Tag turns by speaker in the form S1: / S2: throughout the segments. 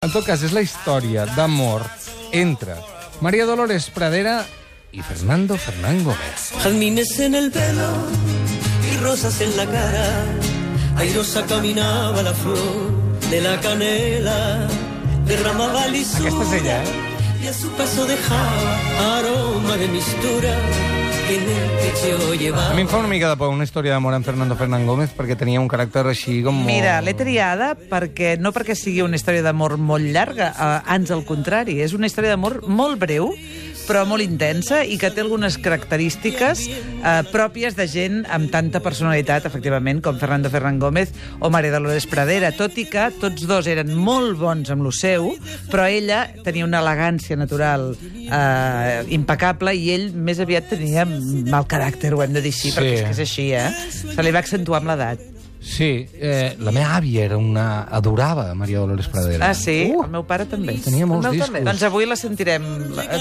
S1: En tot cas, és la història d'amor entre María Dolores Pradera y Fernando Fernán Gómez.
S2: Jazmines en el pelo y rosas en la cara. Airosa caminaba la flor de la canela. Derramaba lisura
S1: Aquesta és ella, eh?
S2: y a su paso dejaba aroma de mistura
S1: A mi em fa una mica de por una història d'amor amb Fernando Fernán Gómez perquè tenia un caràcter així com... molt-
S3: Mira, l'he triada perquè no perquè sigui una història d'amor molt llarga, eh, ans al contrari, és una història d'amor molt breu, però molt intensa i que té algunes característiques eh, pròpies de gent amb tanta personalitat, efectivament, com Fernando Ferran Gómez o Maria Dolores Pradera, tot i que tots dos eren molt bons amb lo seu, però ella tenia una elegància natural eh, impecable i ell més aviat tenia mal caràcter, ho hem de dir així,
S1: Sí.
S3: perquè és que és així, eh? Se li va accentuar amb l'edat.
S1: Sí, eh, la meva àvia era una... adorava Maria Dolores Pradera.
S3: Ah, sí?
S1: Uh,
S3: el meu pare també.
S1: tenia molts discos.
S3: També. Doncs avui la sentirem.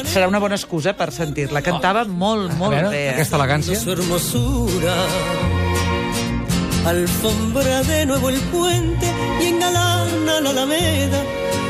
S3: Serà una bona excusa per sentir-la. Cantava molt, molt
S1: veure,
S3: bé. eh?
S1: aquesta elegància.
S2: su hermosura. Alfombra de nuevo el puente y engalana la alameda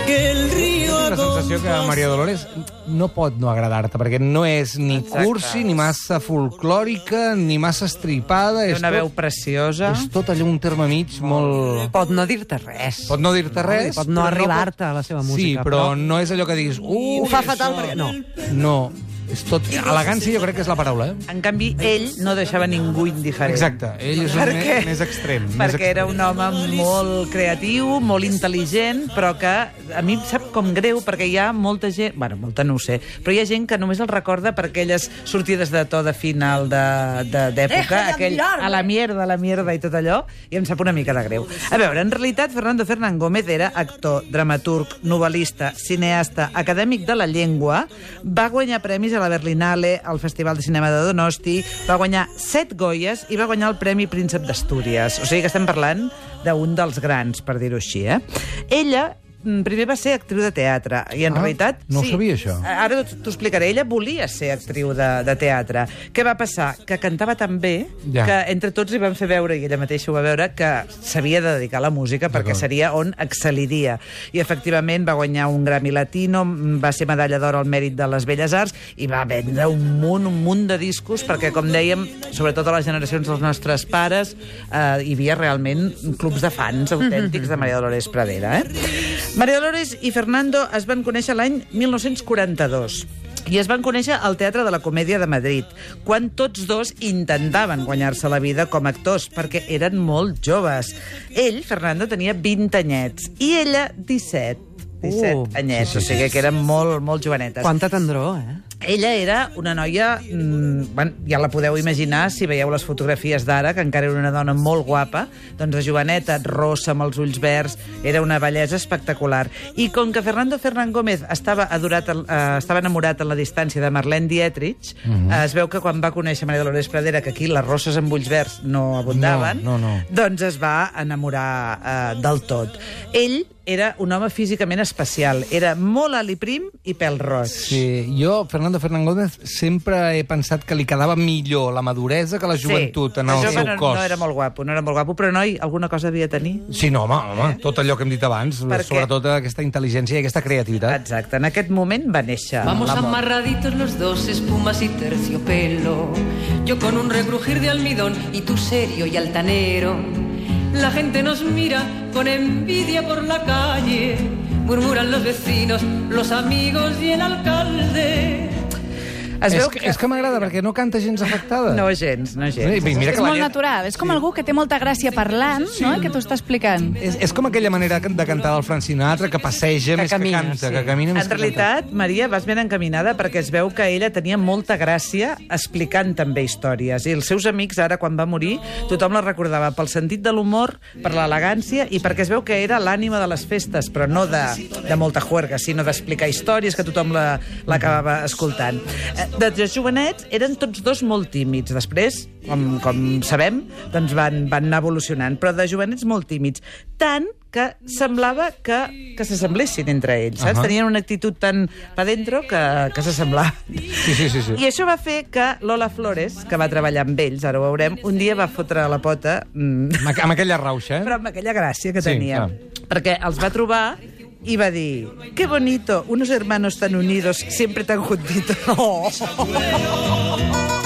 S2: que el río
S1: la sensació que. Maria Dolores no pot no agradar-te, perquè no és ni
S3: Exacte.
S1: cursi, ni massa folclòrica, ni massa estripada.
S3: Té
S1: És
S3: una
S1: tot,
S3: veu preciosa.
S1: és tot allò un terme mig molt...
S4: Pot no dir-te res.
S1: Pot no dir-te res.
S4: Pot no arribar-te a la seva música,
S1: Sí, però,
S4: però-
S1: no és allò que diguis... Uh,
S4: Ho fa fatal perquè... No.
S1: No, és tot... Elegància jo crec que és la paraula, eh?
S3: En canvi, ell no deixava ningú indiferent.
S1: Exacte, ell és un més extrem. més
S3: Perquè
S1: extrem.
S3: era un home molt creatiu, molt intel·ligent, però que a mi em sap com greu, perquè hi ha molta gent... Bueno, molta no ho sé, però hi ha gent que només el recorda per aquelles sortides de to de final de- de- d'època, aquell a la mierda, a la mierda i tot allò, i em sap una mica de greu. A veure, en realitat, Fernando Fernán Gómez era actor, dramaturg, novel·lista, cineasta, acadèmic de la llengua, va guanyar premis a la Berlinale, al Festival de Cinema de Donosti, va guanyar set Goyes i va guanyar el Premi Príncep d'Astúries. O sigui que estem parlant d'un dels grans, per dir-ho així. Eh? Ella primer va ser actriu de teatre i en
S1: Ah,
S3: realitat...
S1: no ho sabia, això.
S3: Ara t'ho explicaré. Ella volia ser actriu de, de teatre. Què va passar? Que cantava tan bé
S1: Ja.
S3: que entre tots li van fer veure, i ella mateixa ho va veure, que s'havia de dedicar a la música perquè seria on excel·liria. I efectivament va guanyar un Grammy Latino, va ser medalla d'or al mèrit de les Belles Arts i va vendre un munt, un munt de discos perquè, com dèiem, sobretot a les generacions dels nostres pares, eh, hi havia realment clubs de fans autèntics de Maria Dolores Pradera. Eh? Maria Dolores i Fernando es van conèixer l'any 1942 i es van conèixer al Teatre de la Comèdia de Madrid, quan tots dos intentaven guanyar-se la vida com a actors, perquè eren molt joves. Ell, Fernando, tenia 20 anyets i ella 17. 17
S4: Uh,
S3: anyets, o sigui que eren molt, molt jovenetes.
S4: Quanta tendror, eh?
S3: Ella era una noia, mm, bueno, ja la podeu imaginar si veieu les fotografies d'ara, que encara era una dona molt guapa, doncs de joveneta, rossa, amb els ulls verds, era una bellesa espectacular. I com que Fernando Fernán Gómez estava, adorat, eh, estava enamorat a la distància de Marlene Dietrich,
S1: Mhm.
S3: eh, es veu que quan va conèixer Maria Dolores Pradera, que aquí les rosses amb ulls verds no abundaven,
S1: No, no, no.
S3: doncs es va enamorar eh, del tot. Ell era un home físicament especial, era molt alt i prim i pèl roig.
S1: Sí, jo, Fernando Fernán Gómez, sempre he pensat que li quedava millor la maduresa que la joventut en
S3: de
S1: el seu
S3: no,
S1: cos.
S3: No era molt guapo, no era molt guapo, però noi, alguna cosa devia tenir.
S1: Sí, no, home, home, tot allò que hem dit abans,
S3: Perquè-
S1: sobretot aquesta intel·ligència i aquesta creativitat.
S3: Exacte, en aquest moment va néixer
S5: Vamos amarraditos los dos, espumas y terciopelo. Yo con un regrujir de almidón y tú serio y altanero. La gente nos mira con envidia por la calle. Murmuran los vecinos, los amigos y el alcalde.
S3: Es
S1: És
S3: veu
S1: que,
S3: que...
S1: és que m'agrada, perquè no canta gens afectada.
S3: No gens, no gens.
S1: I mira
S6: és
S1: que la
S6: molt natural, és com algú que té molta gràcia parlant, no?, i que t'ho està explicant.
S1: És, és com aquella manera de cantar del Frank Sinatra, que passeja
S4: Que
S1: més
S4: camina,
S1: que canta,
S4: sí.
S1: que camina més
S3: En
S1: que
S3: realitat, Maria, vas ben encaminada perquè es veu que ella tenia molta gràcia explicant també històries. I els seus amics, ara, quan va morir, tothom la recordava pel sentit de l'humor, per l'elegància i perquè es veu que era l'ànima de les festes, però no de, de molta juerga, sinó d'explicar històries que tothom la- l'acabava escoltant. Eh, De, jovenets eren tots dos molt tímids. Després, com, com sabem, doncs van, van anar evolucionant, però de jovenets molt tímids. Tant que semblava que, que s'assemblessin entre ells, saps?
S1: Ahà.
S3: Tenien una actitud tan pa dentro que, que s'assemblaven.
S1: Sí, sí, sí. sí.
S3: I això va fer que Lola Flores, que va treballar amb ells, ara ho veurem, un dia va fotre la pota, mm,
S1: amb aquella rauxa, eh?
S3: però amb aquella gràcia que
S1: Sí,
S3: tenia.
S1: clar.
S3: Perquè els va trobar i va «Qué bonito, unos hermanos tan unidos, siempre tan juntitos».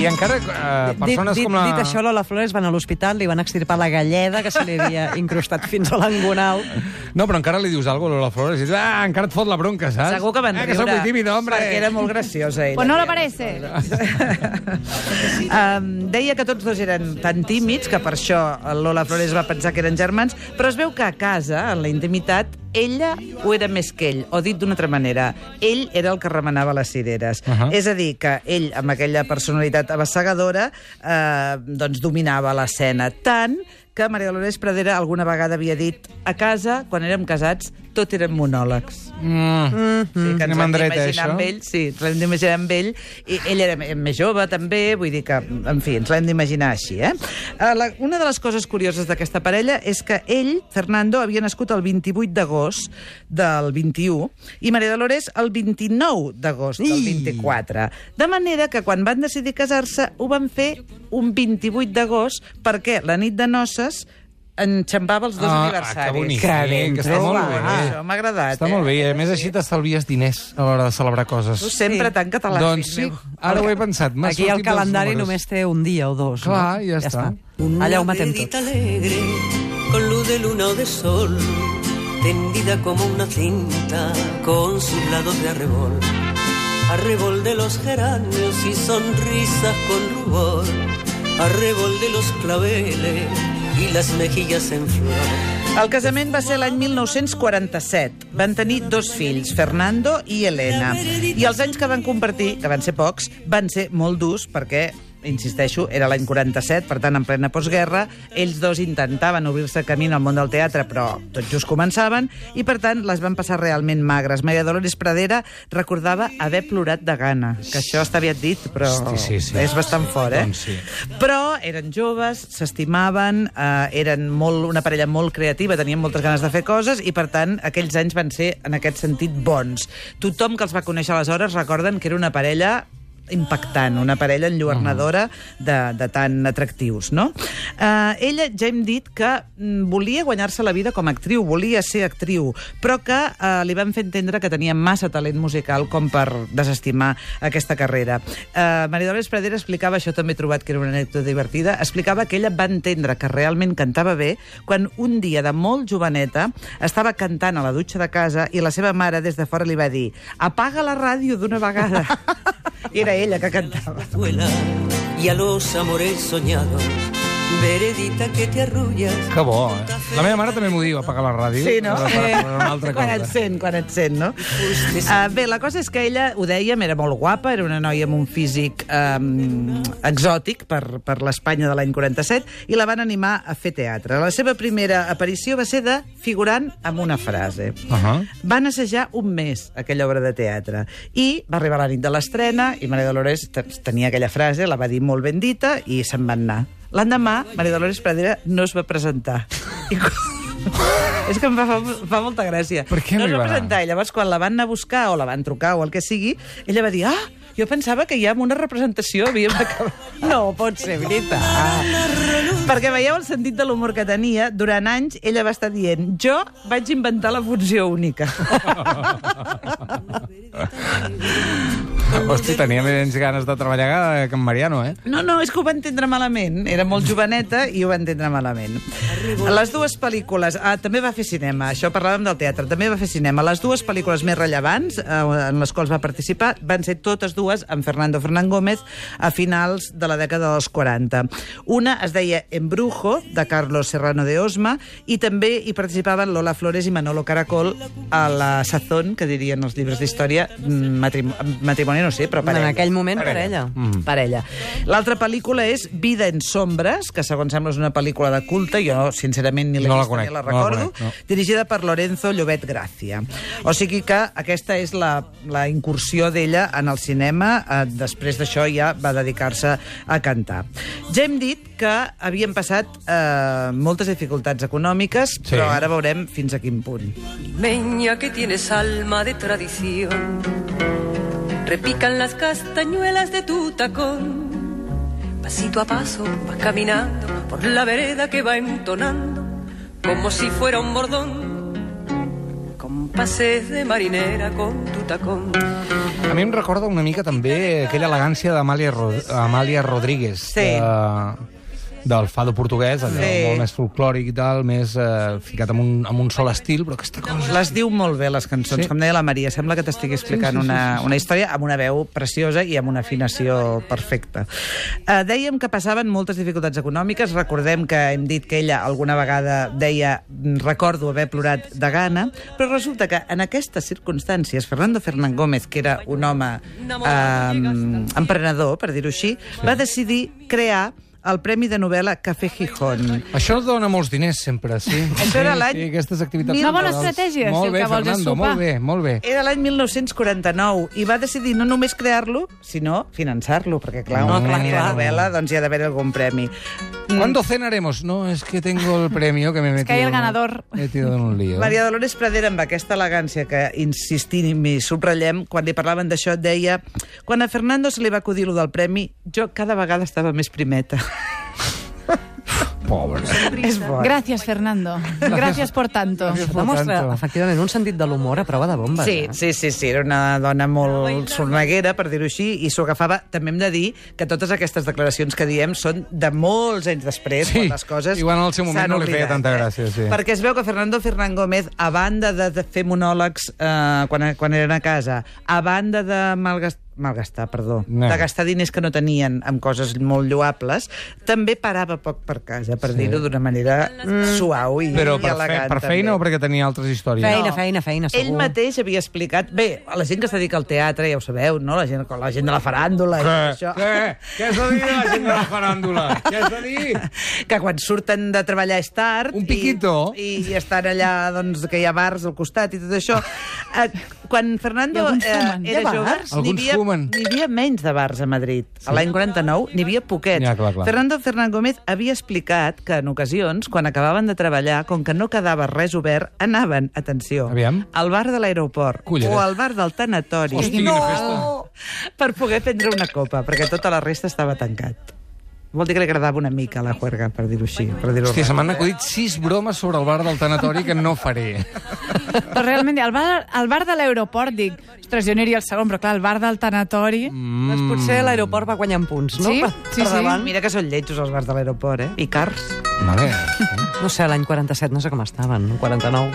S1: I encara eh, persones
S4: dit,
S1: com la...
S4: dit això, Lola Flores van a l'hospital, li van extirpar la galleda que se li havia incrustat fins a l'angonal.
S1: No, però encara li dius alguna cosa a Lola Flores i dius, ah, encara et fot la bronca, saps?
S3: Segur que van
S1: ah,
S3: riure.
S1: que soc muy tímido, hombre.
S3: Perquè era molt graciosa, ella.
S6: Pues no lo parece.
S3: um, deia que tots dos eren tan tímids que per això Lola Flores va pensar que eren germans, però es veu que a casa, en la intimitat, ella ho era més que ell, o dit d'una altra manera, ell era el que remenava les cireres. Uh. -huh. És a dir, que ell, amb aquella personalitat abassegadora, eh, doncs dominava l'escena tant que Maria Dolores Pradera alguna vegada havia dit a casa, quan érem casats, tot eren monòlegs.
S1: Mm.
S3: Sí, que ens d'imaginar
S1: això?
S3: amb ell, sí, ens l'hem d'imaginar amb ell, i ell era més jove també, vull dir que, en fi, ens l'hem d'imaginar així, eh? Eh, La, una de les coses curioses d'aquesta parella és que ell, Fernando, havia nascut el 28 d'agost del 21 i Maria Dolores el 29 d'agost del 24. De manera que quan van decidir casar-se ho van fer un 28 d'agost perquè la nit de noces enxampava els dos
S1: Ah,
S3: aniversaris.
S1: que bonic,
S4: Que ben
S1: que està molt bé.
S3: Això m'ha agradat,
S1: Està
S3: eh?
S1: molt bé, i a més així t'estalvies diners a l'hora de celebrar coses.
S3: Tu sempre
S4: Sí.
S3: tan català,
S1: Doncs sí, ara ho he pensat.
S4: Aquí el calendari només té un dia o dos.
S1: Clar,
S4: no?
S1: ja està.
S4: Allà ho matem tot.
S2: alegre, con luz de luna o de sol, tendida como una cinta, con sus lados de arrebol. Arrebol de los geranios y sonrisas con rubor, arrebol de los claveles y las mejillas en flor.
S3: El casament va ser l'any 1947. Van tenir dos fills, Fernando i Helena. I els anys que van compartir, que van ser pocs, van ser molt durs perquè insisteixo, era l'any 47, per tant, en plena postguerra, ells dos intentaven obrir-se camí al món del teatre, però tot just començaven, i per tant les van passar realment magres. Maria Dolores Pradera recordava haver plorat de gana, que això està aviat dit, però
S1: Hosti, sí, sí.
S3: és bastant fort, eh?
S1: Doncs sí.
S3: Però eren joves, s'estimaven, eh, eren molt, una parella molt creativa, tenien moltes ganes de fer coses i, per tant, aquells anys van ser, en aquest sentit, bons. Tothom que els va conèixer aleshores recorden que era una parella impactant, una parella enlluernadora de, de tan atractius, no? Uh, ella ja hem dit que mm, volia guanyar-se la vida com a actriu, volia ser actriu, però que uh, li van fer entendre que tenia massa talent musical com per desestimar aquesta carrera. Uh, Maria Dolores Pradera explicava, això també he trobat que era una anècdota divertida, explicava que ella va entendre que realment cantava bé quan un dia de molt joveneta estava cantant a la dutxa de casa i la seva mare des de fora li va dir apaga la ràdio d'una vegada. Era ella que cantava.
S2: Vuela y a los amores soñados, veredita que te arrullas.
S1: Que bo, eh? La meva mare també m'ho diu, apagar la ràdio.
S3: Sí, no?
S1: Altra
S3: quan et sent, quan et sent, no? Uh, bé, la cosa és que ella, ho dèiem, era molt guapa, era una noia amb un físic um, exòtic per, per l'Espanya de l'any 47, i la van animar a fer teatre. La seva primera aparició va ser de figurant amb una frase.
S1: Ahà.
S3: Van assajar un mes aquella obra de teatre i va arribar la nit de l'estrena i Maria Dolores te- tenia aquella frase, la va dir molt ben dita i se'n van anar. L'endemà, Maria Dolores Pradera no es va presentar. I És que em fa, fa, molta gràcia.
S1: Per què
S3: no es va presentar, i llavors quan la van anar a buscar o la van trucar o el que sigui, ella va dir, ah, jo pensava que ja amb una representació havíem acabat. No pot ser veritat. Perquè veieu el sentit de l'humor que tenia. Durant anys ella va estar dient jo vaig inventar la funció única.
S1: Hosti, tenia més ganes de treballar que en Mariano, eh?
S3: No, no, és que ho va entendre malament. Era molt joveneta i ho va entendre malament. Les dues pel·lícules... Ah, també va fer cinema, això parlàvem del teatre. També va fer cinema. Les dues pel·lícules més rellevants eh, en les quals va participar van ser totes dues amb Fernando Fernán Gómez a finals de la dècada dels 40. Una es deia Embrujo, de Carlos Serrano de Osma, i també hi participaven Lola Flores i Manolo Caracol a la Sazón, que dirien els llibres d'història, mm, matrim matrimoni no sé, però parella.
S4: En aquell moment, parella.
S3: Mm. Parella. L'altra pel·lícula és Vida en sombres, que segons sembla és una pel·lícula de culte, jo sincerament ni l'he
S1: No la conec,
S3: ni la
S1: no la
S3: recordo,
S1: conec, no.
S3: dirigida per Lorenzo Llobet Gracia. O sigui que aquesta és la, la incursió d'ella en el cinema, eh, després d'això ja va dedicar-se a cantar. Ja hem dit que havien passat eh, moltes dificultats econòmiques,
S1: Sí.
S3: però ara veurem fins a quin punt.
S5: Meña que tienes alma de tradición. Repican las castañuelas de tu tacón. Pasito a paso vas caminando por la vereda que va entonando
S2: como si fuera un bordón, pases de marinera con tu tacón.
S1: A mi em recorda una mica també aquella elegància d'Amàlia Ro Amàlia Rodríguez.
S3: Sí.
S1: De, del fado portuguès, allò
S3: Sí.
S1: molt més folclòric i tal, més eh, ficat en un, en un sol estil, però aquesta cosa...
S3: Les diu molt bé, les cançons.
S1: Sí.
S3: Sí. Com deia la Maria, sembla que t'estigui explicant
S1: Sí, sí, sí,
S3: una,
S1: sí, sí.
S3: una història amb una veu preciosa i amb una afinació perfecta. Uh, dèiem que passaven moltes dificultats econòmiques. Recordem que hem dit que ella alguna vegada deia recordo haver plorat de gana, però resulta que en aquestes circumstàncies Fernando Fernán Gómez, que era un home eh, emprenedor, per dir-ho així, va decidir crear el Premi de Novel·la Café Gijón.
S1: Això dona molts diners sempre, sí.
S3: Això era
S1: sí,
S3: l'any
S1: Sí, aquestes activitats...
S3: Una
S6: bona estratègia, si el
S1: bé,
S6: que vols és
S1: Fernando,
S6: sopar.
S1: molt bé, molt bé.
S3: Era l'any 1949 i va decidir no només crear-lo, sinó finançar-lo, perquè clar,
S4: No,
S3: un
S4: clar,
S3: premi de
S4: clar.
S3: novel·la doncs hi ha d'haver algun premi.
S1: ¿Cuándo cenaremos? No, es que tengo el premio que me he metido...
S6: que hay el ganador.
S1: Me he metido en un lío.
S3: Maria Dolores Pradera, amb aquesta elegància que insistim i subratllem, quan li parlaven d'això, deia quan a Fernando se li va acudir lo del premi, jo cada vegada estava més primeta.
S1: Pobre.
S3: És bo.
S6: Gracias, Fernando. Gracias por tanto.
S4: Va mostrar,
S1: tanto.
S4: efectivament, un sentit de l'humor a prova de bombes.
S3: Sí,
S4: eh?
S3: sí, sí, sí, era una dona molt sorneguera, per dir-ho així, i s'ho agafava. També hem de dir que totes aquestes declaracions que diem són de molts anys després,
S1: Sí,
S3: quan les coses
S1: igual en el seu moment no li feia tanta
S3: eh?
S1: gràcia, sí.
S3: Perquè es veu que Fernando Fernán Gómez, a banda de, de fer monòlegs eh, quan, quan eren a casa, a banda de malgastar malgastar, perdó,
S1: No.
S3: de gastar diners que no tenien amb coses molt lloables, també parava poc per casa, per
S1: Sí.
S3: dir-ho d'una manera mm. suau i,
S1: Però
S3: i
S1: per, fe,
S3: elegant.
S1: per feina
S3: també.
S1: o perquè tenia altres històries?
S4: Feina, feina, feina, segur.
S3: Ell mateix havia explicat... Bé, a la gent que es dedica al teatre, ja ho sabeu, no? La gent, la gent de la faràndula i
S1: Què?
S3: això.
S1: Què? Què s'ha dit de la gent de la faràndula? Què s'ha dit?
S3: Que quan surten de treballar és tard...
S1: Un piquito.
S3: I, i estan allà, doncs, que hi ha bars al costat i tot això. Eh, quan Fernando eh, era jove,
S4: bars?
S3: n'hi havia, n'hi havia menys de bars a Madrid. A l'any 49 n'hi havia poquets.
S1: Ja, clar, clar.
S3: Fernando Fernán Gómez havia explicat que en ocasions, quan acabaven de treballar, com que no quedava res obert, anaven, atenció,
S1: Aviam.
S3: al bar de l'aeroport o al bar del tanatori
S1: Hosti, festa.
S3: per poder prendre una copa, perquè tota la resta estava tancat. Vol dir que li agradava una mica la juerga, per dir-ho així. Per dir
S1: Hòstia, se m'han acudit sis bromes sobre el bar del tanatori que no faré.
S6: Però realment, al bar, al bar de l'aeroport, dic, ostres, jo aniria al segon, però clar, el bar del tanatori...
S1: Mm.
S4: Doncs potser l'aeroport va guanyant punts, no?
S6: Sí, sí,
S4: per
S6: sí.
S3: Mira que són lletjos els bars de l'aeroport, eh? I cars.
S1: Vale.
S4: No sé, l'any 47 no sé com estaven, 49.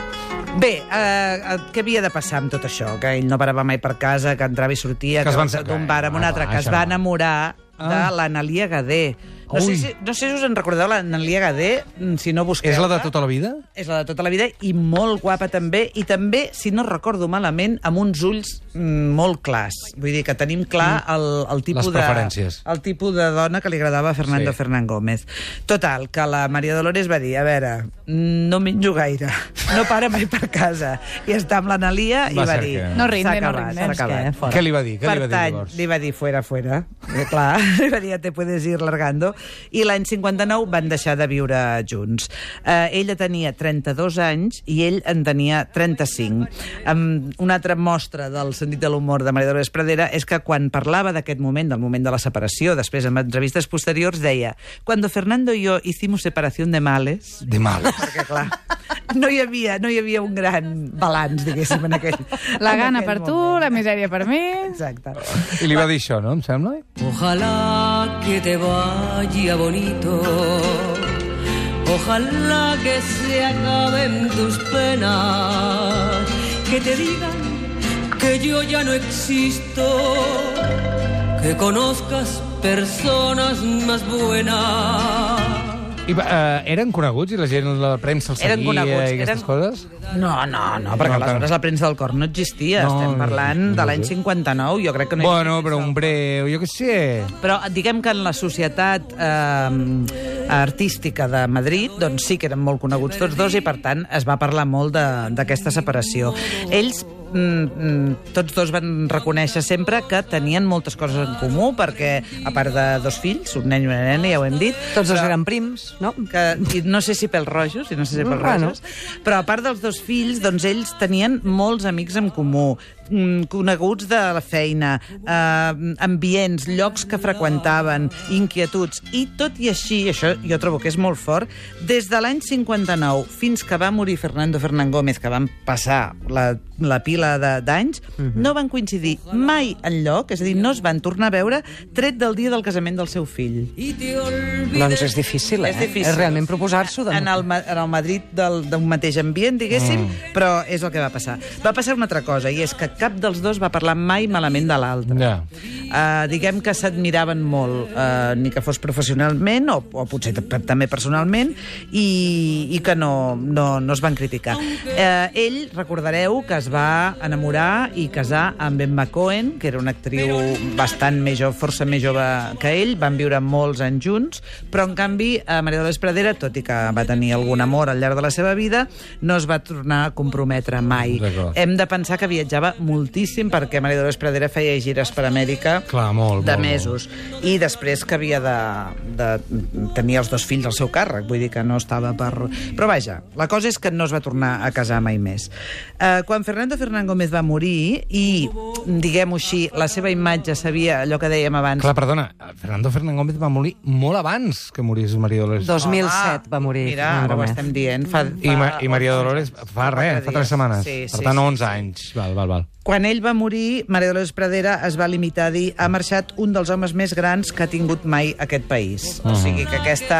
S3: Bé, eh, eh, què havia de passar amb tot això? Que ell no parava mai per casa, que entrava i sortia,
S1: Que es
S3: que d'un bar a un altre, que es va
S1: no.
S3: Enamorar de
S1: Ah.
S3: l'Analia Gadé. No sé, si, no sé si us en recordeu l'Analia Gadé, mm, si no busqueu
S1: És la de tota la vida?
S3: És la de tota la vida i molt guapa també, i també, si no recordo malament, amb uns ulls mm, molt clars. Vull dir que tenim clar el, el tipus
S1: Les
S3: de...
S1: preferències.
S3: El tipus de dona que li agradava a Fernando
S1: Sí.
S3: Fernán Gómez. Total, que la Maria Dolores va dir, a veure, no menjo gaire, no para mai per casa. I està amb l'Analia i
S1: Va
S3: va dir...
S1: que-
S6: No rinde,
S3: "S'ha
S6: no rinde".
S3: acabat.
S4: què?
S1: Li va dir? Què li va
S3: Per
S1: dir
S3: tant,
S1: llavors?
S3: li va dir fuera, fuera. Eh, clar, li va dir ja te puedes ir largando. I l'any 59 van deixar de viure junts. Eh, ella tenia 32 anys i ell en tenia 35. Um, una altra mostra del sentit de l'humor de Maria Dolores Pradera és que quan parlava d'aquest moment, del moment de la separació, després en entrevistes posteriors, deia «Cuando Fernando y yo hicimos separación de males...»
S1: De mal.
S3: perquè, clar, no hi havia, no hi havia un gran balanç, diguéssim, en aquell
S6: La
S3: en
S6: gana
S3: aquell
S6: per tu,
S3: moment.
S6: la misèria per mi...
S3: Exacte.
S1: I li va dir això, no, em sembla?
S2: Ojalá que te vaya bonito. Ojalá que se acaben tus penas. Que te digan que yo ya no existo. Que conozcas personas más buenas.
S1: I, uh, eren coneguts i la gent de la premsa els
S3: Eren
S1: seguia
S3: coneguts,
S1: i aquestes
S3: eren-
S1: coses?
S3: No, no, no, perquè
S1: No,
S3: aleshores la premsa del cor no existia.
S1: No,
S3: Estem parlant
S1: no
S3: de l'any
S1: sé.
S3: 59, jo crec que no hi
S1: Bueno, però un breu, jo què sé.
S3: Però diguem que en la societat eh, artística de Madrid doncs sí que eren molt coneguts tots dos i per tant es va parlar molt de- d'aquesta separació. Ells mm, mm, tots dos van reconèixer sempre que tenien moltes coses en comú perquè a part de dos fills, un nen i una nena, ja ho hem dit,
S4: Tots dos eren prims, no?
S3: que, i no sé si pèls rojos, i no sé si pèls
S4: Bueno.
S3: rojos, però a part dels dos fills, doncs ells tenien molts amics en comú. Mm, coneguts de la feina, eh, ambients, llocs que freqüentaven, inquietuds, i tot i així, això jo trobo que és molt fort, des de l'any 59 fins que va morir Fernando Fernán Gómez, que van passar la, la pila de- d'anys, no van coincidir mai en lloc, és a dir, no es van tornar a veure, tret del dia del casament del seu fill.
S4: Doncs és difícil, eh?
S3: És difícil.
S4: És realment proposar-s'ho. De...
S3: En el, en el Madrid d'un mateix ambient, diguéssim, mm. però és el que va passar. Va passar una altra cosa, i és que cap dels dos va parlar mai malament de l'altre.
S1: Ja.
S3: Uh, diguem que s'admiraven molt, uh, ni que fos professionalment, o, o potser també personalment, i, i que no, no, no es van criticar. Uh, ell, recordareu, que es va enamorar i casar amb Emma Cohen, que era una actriu bastant més jove, força més jove que ell, van viure molts anys junts, però en canvi a Maria Dolores Pradera, tot i que va tenir algun amor al llarg de la seva vida, no es va tornar a comprometre mai. Hem de pensar que viatjava moltíssim perquè Maria Dolores Pradera feia gires per Amèrica
S1: Clar, molt,
S3: de
S1: molt,
S3: mesos. I després que havia de, de tenir els dos fills al seu càrrec, vull dir que no estava per... Però vaja, la cosa és que no es va tornar a casar mai més. Uh, quan Fernando Fernán Gómez va morir i, diguem-ho així, la seva imatge s'havia, allò que dèiem abans,
S1: Clar, perdona, Fernando Fernán Gómez va morir molt abans que morís Maria Dolores.
S4: 2007 va morir.
S3: Mira, ara ho estem dient. Fa, fa
S1: I, Ma I Maria
S3: 11
S1: Dolores fa res, fa tres setmanes.
S3: Sí,
S1: per
S3: sí,
S1: tant,
S3: sí,
S1: 11
S3: sí.
S1: anys. Val, val, val.
S3: Quan ell va morir, Maria Dolores Pradera es va limitar a dir ha marxat un dels homes més grans que ha tingut mai aquest país. O sigui que aquesta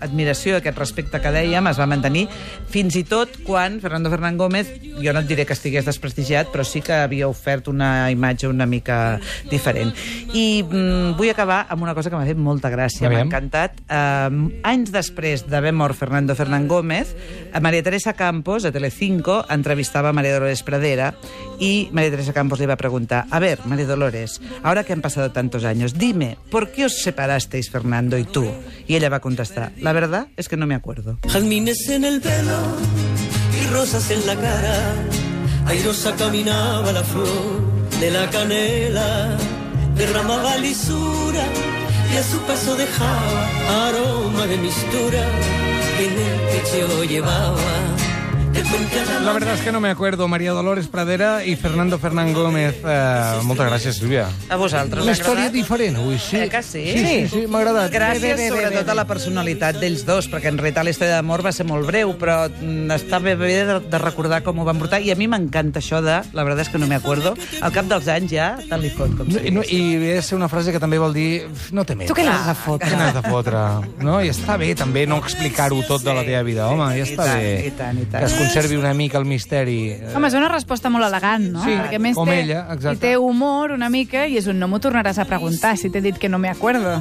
S3: admiració, aquest respecte que dèiem, es va mantenir fins i tot quan Fernando Fernán Gómez, jo no et diré que estigués desprestigiat, però sí que havia ofert una imatge una mica diferent. I mm, vull acabar amb una cosa que m'ha fet molta gràcia, m'ha encantat. Uh, anys després d'haver mort Fernando Fernán Gómez, Maria Teresa Campos, a Telecinco, entrevistava a María Dolores Pradera y María Teresa Campos le iba a preguntar, a ver, María Dolores, ahora que han pasado tantos años, dime, ¿por qué os separasteis Fernando y tú? Y ella va a contestar, la verdad es que no me acuerdo.
S2: Jazmines en el pelo y rosas en la cara. Airosa caminaba la flor de la canela, derramaba lisura y a su paso dejaba aroma de mistura que en el pecho llevaba. La
S1: verdad es que no me acuerdo. María Dolores Pradera i Fernando Fernán Gómez. Eh, moltes gràcies, Sílvia.
S3: A vosaltres.
S1: Una història diferent, avui, sí.
S3: Eh que sí?
S1: Sí, sí, sí m'ha agradat.
S3: Gràcies,
S4: Bé, bé, bé,
S3: sobretot,
S4: bé, bé.
S3: a la personalitat d'ells dos, perquè en realitat la història d'amor va ser molt breu, però mm, està bé, bé de, de recordar com ho van portar, i a mi m'encanta això de, la veritat és que no me acuerdo, al cap dels anys ja, tant li fot, com
S1: No,
S3: si
S1: i, no. I ve a ser una frase que també vol dir no té més.
S4: Tu què n'has de fotre?
S1: Què n'has de fotre? No? I està bé també no explicar-ho tot de la teva vida, home, ja
S3: I
S1: està
S3: tant,
S1: bé.
S3: i tant, i tant.
S1: Que es conservi una mica el misteri.
S6: Home, és una resposta molt elegant, no?
S1: Sí,
S6: Perquè més
S1: com
S6: té,
S1: ella, exacte.
S6: i té humor una mica i és un no m'ho tornaràs a preguntar si t'he dit que no me acuerdo.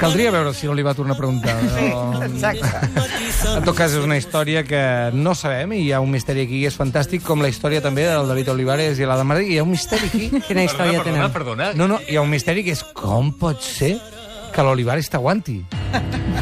S1: Caldria veure si no li va tornar a preguntar. No?
S3: Exacte.
S1: En tot cas, és una història que no sabem i hi ha un misteri aquí. És fantàstic com la història també del David Olivares i la de Madrid. Hi ha un misteri aquí.
S4: Quina història tenen?
S7: perdona.
S1: No, no, hi ha un misteri que és com pot ser que l'Olivares t'aguanti.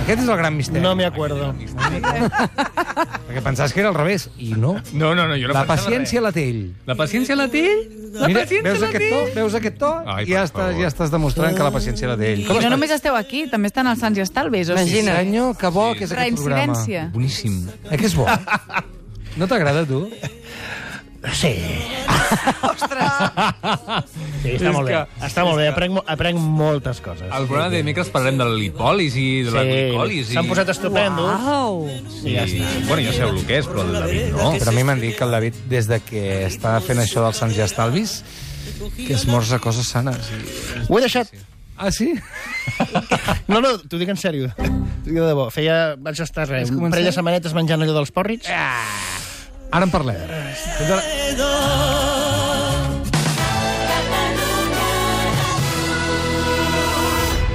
S1: Aquest és el gran misteri.
S7: No me acuerdo.
S1: Perquè pensaves que era al revés, i no.
S7: No, no, no, jo no
S1: La
S7: pensava
S1: paciència la té ell.
S7: La paciència la té ell? La
S1: Mira,
S7: paciència
S1: veus
S7: la
S1: aquest
S7: té
S1: to?
S7: ell?
S1: Veus aquest to?
S7: Ai,
S1: I ja,
S7: per
S1: estàs,
S7: favor.
S1: ja estàs demostrant que la paciència la té ell.
S6: I no
S1: estàs?
S6: només esteu aquí, també estan als Sants i Estalvis. O sigui,
S1: Sí, senyor, que bo que és aquest programa.
S6: reincidència.
S7: Boníssim.
S1: Eh que és bo? No t'agrada, tu?
S8: Sí, està
S7: És
S8: molt bé.
S7: que-
S8: Està molt bé, aprenc, aprenc moltes coses.
S7: Al programa de dimecres parlarem de la lipòlisi, de la glicòlisi...
S8: s'han posat estupendos.
S4: Au!
S8: I ja està.
S7: Bueno, ja sabeu el que és, però el David no.
S1: Però a mi m'han dit que el David, des de que està fent això dels Sants i Estalvis, que esmorza coses sanes. I...
S8: Ho he deixat.
S1: Ah, sí?
S8: No, no, t'ho dic en sèrio. T'ho dic de debò. Feia, vaig estar res,
S1: Has
S8: un parell de setmanetes menjant allò dels pòrrits.
S1: Ara en parlem.
S2: Quedó